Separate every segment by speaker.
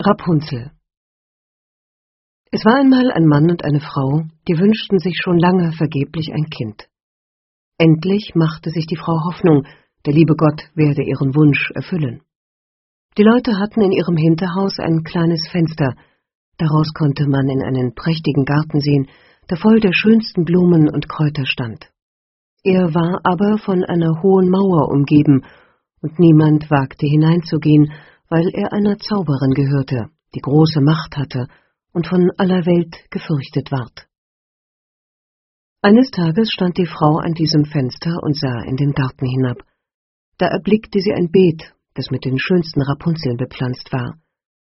Speaker 1: Rapunzel Es war einmal ein Mann und eine Frau, die wünschten sich schon lange vergeblich ein Kind. Endlich machte sich die Frau Hoffnung, der liebe Gott werde ihren Wunsch erfüllen. Die Leute hatten in ihrem Hinterhaus ein kleines Fenster, daraus konnte man in einen prächtigen Garten sehen, der voll der schönsten Blumen und Kräuter stand. Er war aber von einer hohen Mauer umgeben, und niemand wagte hineinzugehen, weil er einer Zauberin gehörte, die große Macht hatte und von aller Welt gefürchtet ward. Eines Tages stand die Frau an diesem Fenster und sah in den Garten hinab. Da erblickte sie ein Beet, das mit den schönsten Rapunzeln bepflanzt war,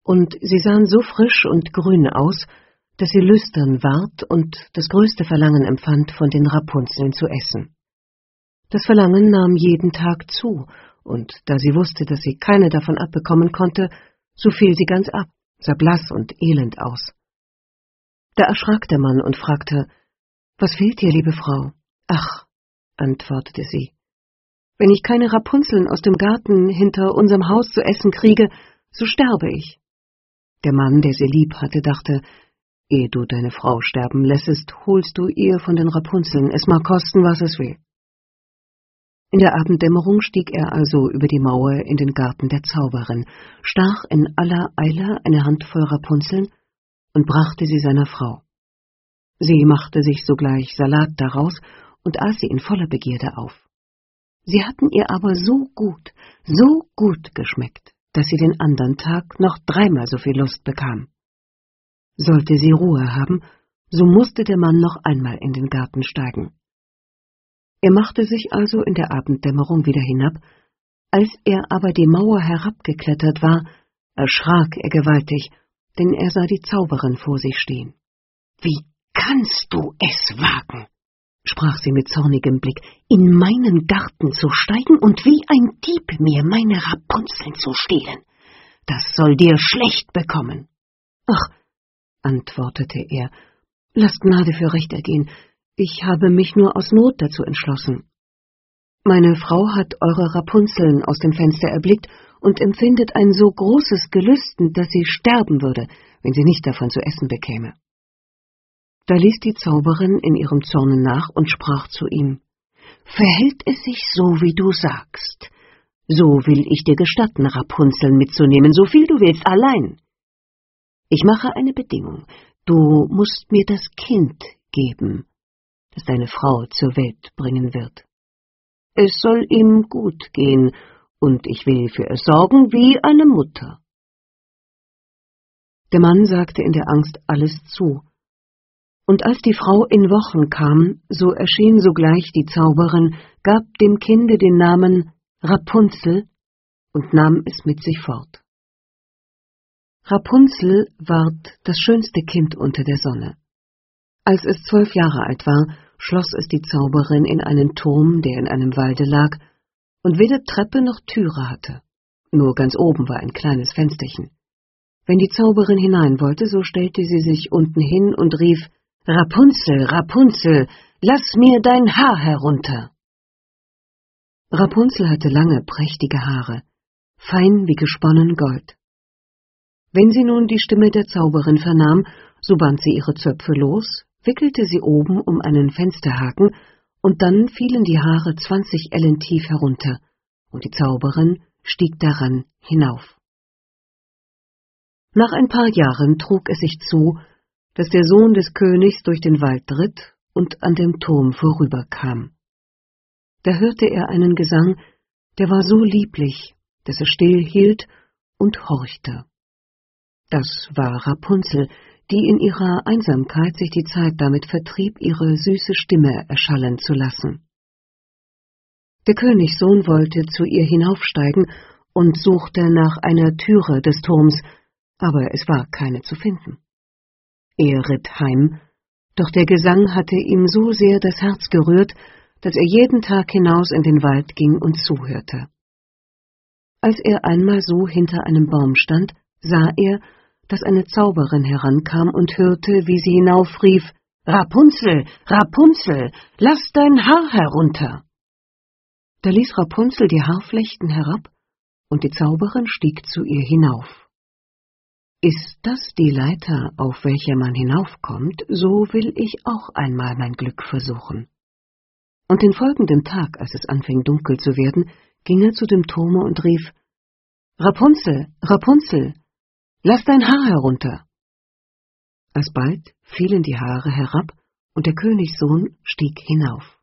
Speaker 1: und sie sahen so frisch und grün aus, dass sie lüstern ward und das größte Verlangen empfand, von den Rapunzeln zu essen. Das Verlangen nahm jeden Tag zu, und da sie wusste, dass sie keine davon abbekommen konnte, so fiel sie ganz ab, sah blass und elend aus. Da erschrak der Mann und fragte, Was fehlt dir, liebe Frau? Ach, antwortete sie, wenn ich keine Rapunzeln aus dem Garten hinter unserem Haus zu essen kriege, so sterbe ich. Der Mann, der sie lieb hatte, dachte, ehe du deine Frau sterben lässest, holst du ihr von den Rapunzeln, es mag kosten, was es will. In der Abenddämmerung stieg er also über die Mauer in den Garten der Zauberin, stach in aller Eile eine Handvoll Rapunzeln und brachte sie seiner Frau. Sie machte sich sogleich Salat daraus und aß sie in voller Begierde auf. Sie hatten ihr aber so gut, so gut geschmeckt, dass sie den andern Tag noch dreimal so viel Lust bekam. Sollte sie Ruhe haben, so musste der Mann noch einmal in den Garten steigen. Er machte sich also in der Abenddämmerung wieder hinab, als er aber die Mauer herabgeklettert war, erschrak er gewaltig, denn er sah die Zauberin vor sich stehen. Wie kannst du es wagen? sprach sie mit zornigem Blick, in meinen Garten zu steigen und wie ein Dieb mir meine Rapunzeln zu stehlen. Das soll dir schlecht bekommen. Ach, antwortete er, lasst Gnade für Recht ergehen, ich habe mich nur aus Not dazu entschlossen. Meine Frau hat eure Rapunzeln aus dem Fenster erblickt und empfindet ein so großes Gelüsten, dass sie sterben würde, wenn sie nicht davon zu essen bekäme. Da ließ die Zauberin in ihrem Zorne nach und sprach zu ihm Verhält es sich so, wie du sagst, so will ich dir gestatten, Rapunzeln mitzunehmen, so viel du willst, allein. Ich mache eine Bedingung, du musst mir das Kind geben, das deine Frau zur Welt bringen wird. Es soll ihm gut gehen, und ich will für es sorgen wie eine Mutter. Der Mann sagte in der Angst alles zu, und als die Frau in Wochen kam, so erschien sogleich die Zauberin, gab dem Kinde den Namen Rapunzel und nahm es mit sich fort. Rapunzel ward das schönste Kind unter der Sonne. Als es zwölf Jahre alt war, schloss es die Zauberin in einen Turm, der in einem Walde lag, und weder Treppe noch Türe hatte. Nur ganz oben war ein kleines Fensterchen. Wenn die Zauberin hinein wollte, so stellte sie sich unten hin und rief Rapunzel, Rapunzel, lass mir dein Haar herunter. Rapunzel hatte lange, prächtige Haare, fein wie gesponnen Gold. Wenn sie nun die Stimme der Zauberin vernahm, so band sie ihre Zöpfe los, wickelte sie oben um einen Fensterhaken, und dann fielen die Haare zwanzig Ellen tief herunter, und die Zauberin stieg daran hinauf. Nach ein paar Jahren trug es sich zu, dass der Sohn des Königs durch den Wald ritt und an dem Turm vorüberkam. Da hörte er einen Gesang, der war so lieblich, dass er still hielt und horchte. Das war Rapunzel, die in ihrer Einsamkeit sich die Zeit damit vertrieb, ihre süße Stimme erschallen zu lassen. Der Königssohn wollte zu ihr hinaufsteigen und suchte nach einer Türe des Turms, aber es war keine zu finden. Er ritt heim, doch der Gesang hatte ihm so sehr das Herz gerührt, dass er jeden Tag hinaus in den Wald ging und zuhörte. Als er einmal so hinter einem Baum stand, sah er, dass eine Zauberin herankam und hörte, wie sie hinaufrief Rapunzel, Rapunzel, lass dein Haar herunter. Da ließ Rapunzel die Haarflechten herab, und die Zauberin stieg zu ihr hinauf. Ist das die Leiter, auf welche man hinaufkommt, so will ich auch einmal mein Glück versuchen. Und den folgenden Tag, als es anfing dunkel zu werden, ging er zu dem Turme und rief Rapunzel, Rapunzel, lass dein Haar herunter. Alsbald fielen die Haare herab, und der Königssohn stieg hinauf.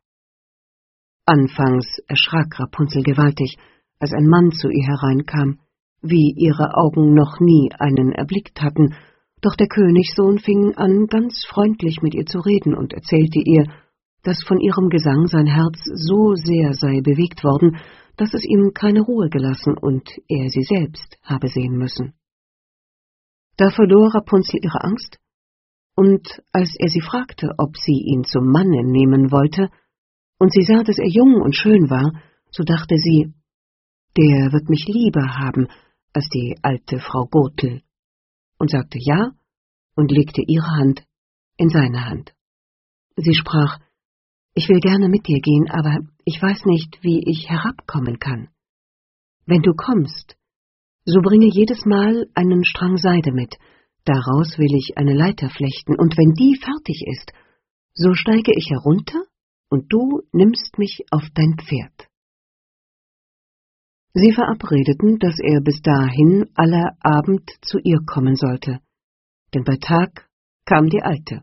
Speaker 1: Anfangs erschrak Rapunzel gewaltig, als ein Mann zu ihr hereinkam, wie ihre Augen noch nie einen erblickt hatten, doch der Königssohn fing an, ganz freundlich mit ihr zu reden und erzählte ihr, dass von ihrem Gesang sein Herz so sehr sei bewegt worden, dass es ihm keine Ruhe gelassen und er sie selbst habe sehen müssen. Da verlor Rapunzel ihre Angst, und als er sie fragte, ob sie ihn zum Manne nehmen wollte, und sie sah, dass er jung und schön war, so dachte sie, der wird mich lieber haben als die alte Frau Gotel, und sagte ja und legte ihre Hand in seine Hand. Sie sprach, ich will gerne mit dir gehen, aber ich weiß nicht, wie ich herabkommen kann. Wenn du kommst, so bringe jedes Mal einen Strang Seide mit, daraus will ich eine Leiter flechten, und wenn die fertig ist, so steige ich herunter, und du nimmst mich auf dein Pferd. Sie verabredeten, dass er bis dahin aller Abend zu ihr kommen sollte, denn bei Tag kam die Alte.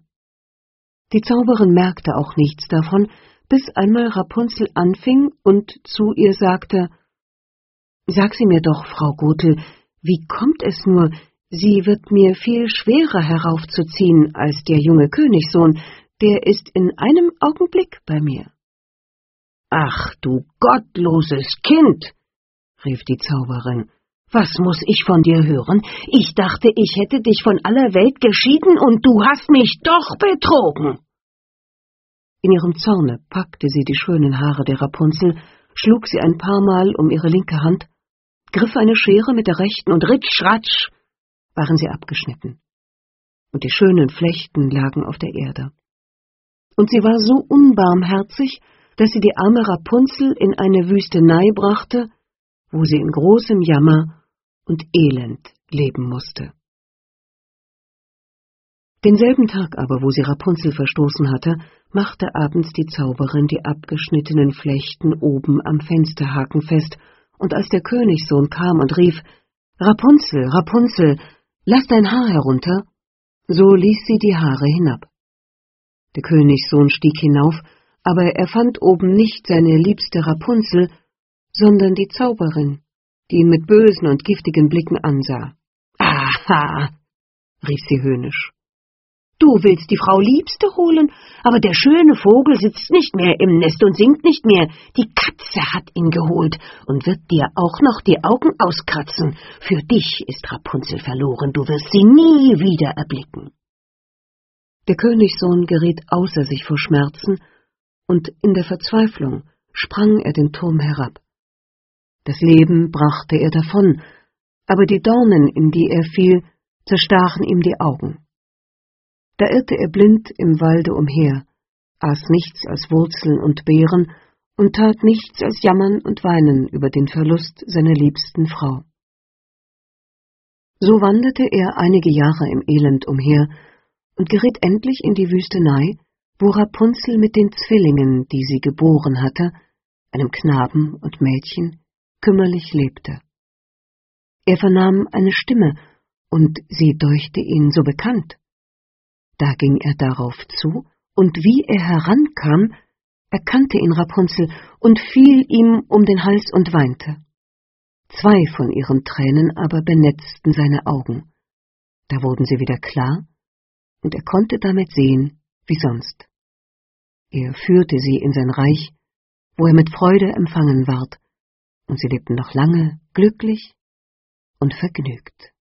Speaker 1: Die Zauberin merkte auch nichts davon, bis einmal Rapunzel anfing und zu ihr sagte, Sag sie mir doch, Frau Gotel, wie kommt es nur, sie wird mir viel schwerer heraufzuziehen als der junge Königssohn, der ist in einem Augenblick bei mir.
Speaker 2: Ach, du gottloses Kind, rief die Zauberin, was muss ich von dir hören? Ich dachte, ich hätte dich von aller Welt geschieden und du hast mich doch betrogen.
Speaker 1: In ihrem Zorne packte sie die schönen Haare der Rapunzel, schlug sie ein paar Mal um ihre linke Hand, griff eine Schere mit der rechten und ritsch, ratsch, waren sie abgeschnitten. Und die schönen Flechten lagen auf der Erde. Und sie war so unbarmherzig, dass sie die arme Rapunzel in eine Wüstenei brachte, wo sie in großem Jammer und Elend leben musste. Denselben Tag aber, wo sie Rapunzel verstoßen hatte, machte abends die Zauberin die abgeschnittenen Flechten oben am Fensterhaken fest, und als der Königssohn kam und rief Rapunzel, Rapunzel, lass dein Haar herunter, so ließ sie die Haare hinab. Der Königssohn stieg hinauf, aber er fand oben nicht seine liebste Rapunzel, sondern die Zauberin, die ihn mit bösen und giftigen Blicken ansah.
Speaker 2: Aha, rief sie höhnisch. Du willst die Frau Liebste holen, aber der schöne Vogel sitzt nicht mehr im Nest und singt nicht mehr. Die Katze hat ihn geholt und wird dir auch noch die Augen auskratzen. Für dich ist Rapunzel verloren, du wirst sie nie wieder erblicken.
Speaker 1: Der Königssohn geriet außer sich vor Schmerzen, und in der Verzweiflung sprang er den Turm herab. Das Leben brachte er davon, aber die Dornen, in die er fiel, zerstachen ihm die Augen. Da irrte er blind im Walde umher, aß nichts als Wurzeln und Beeren und tat nichts als jammern und weinen über den Verlust seiner liebsten Frau. So wanderte er einige Jahre im Elend umher und geriet endlich in die Wüstenei, wo Rapunzel mit den Zwillingen, die sie geboren hatte, einem Knaben und Mädchen, kümmerlich lebte. Er vernahm eine Stimme, und sie deuchte ihn so bekannt. Da ging er darauf zu, und wie er herankam, erkannte ihn Rapunzel und fiel ihm um den Hals und weinte. Zwei von ihren Tränen aber benetzten seine Augen. Da wurden sie wieder klar, und er konnte damit sehen, wie sonst. Er führte sie in sein Reich, wo er mit Freude empfangen ward, und sie lebten noch lange glücklich und vergnügt.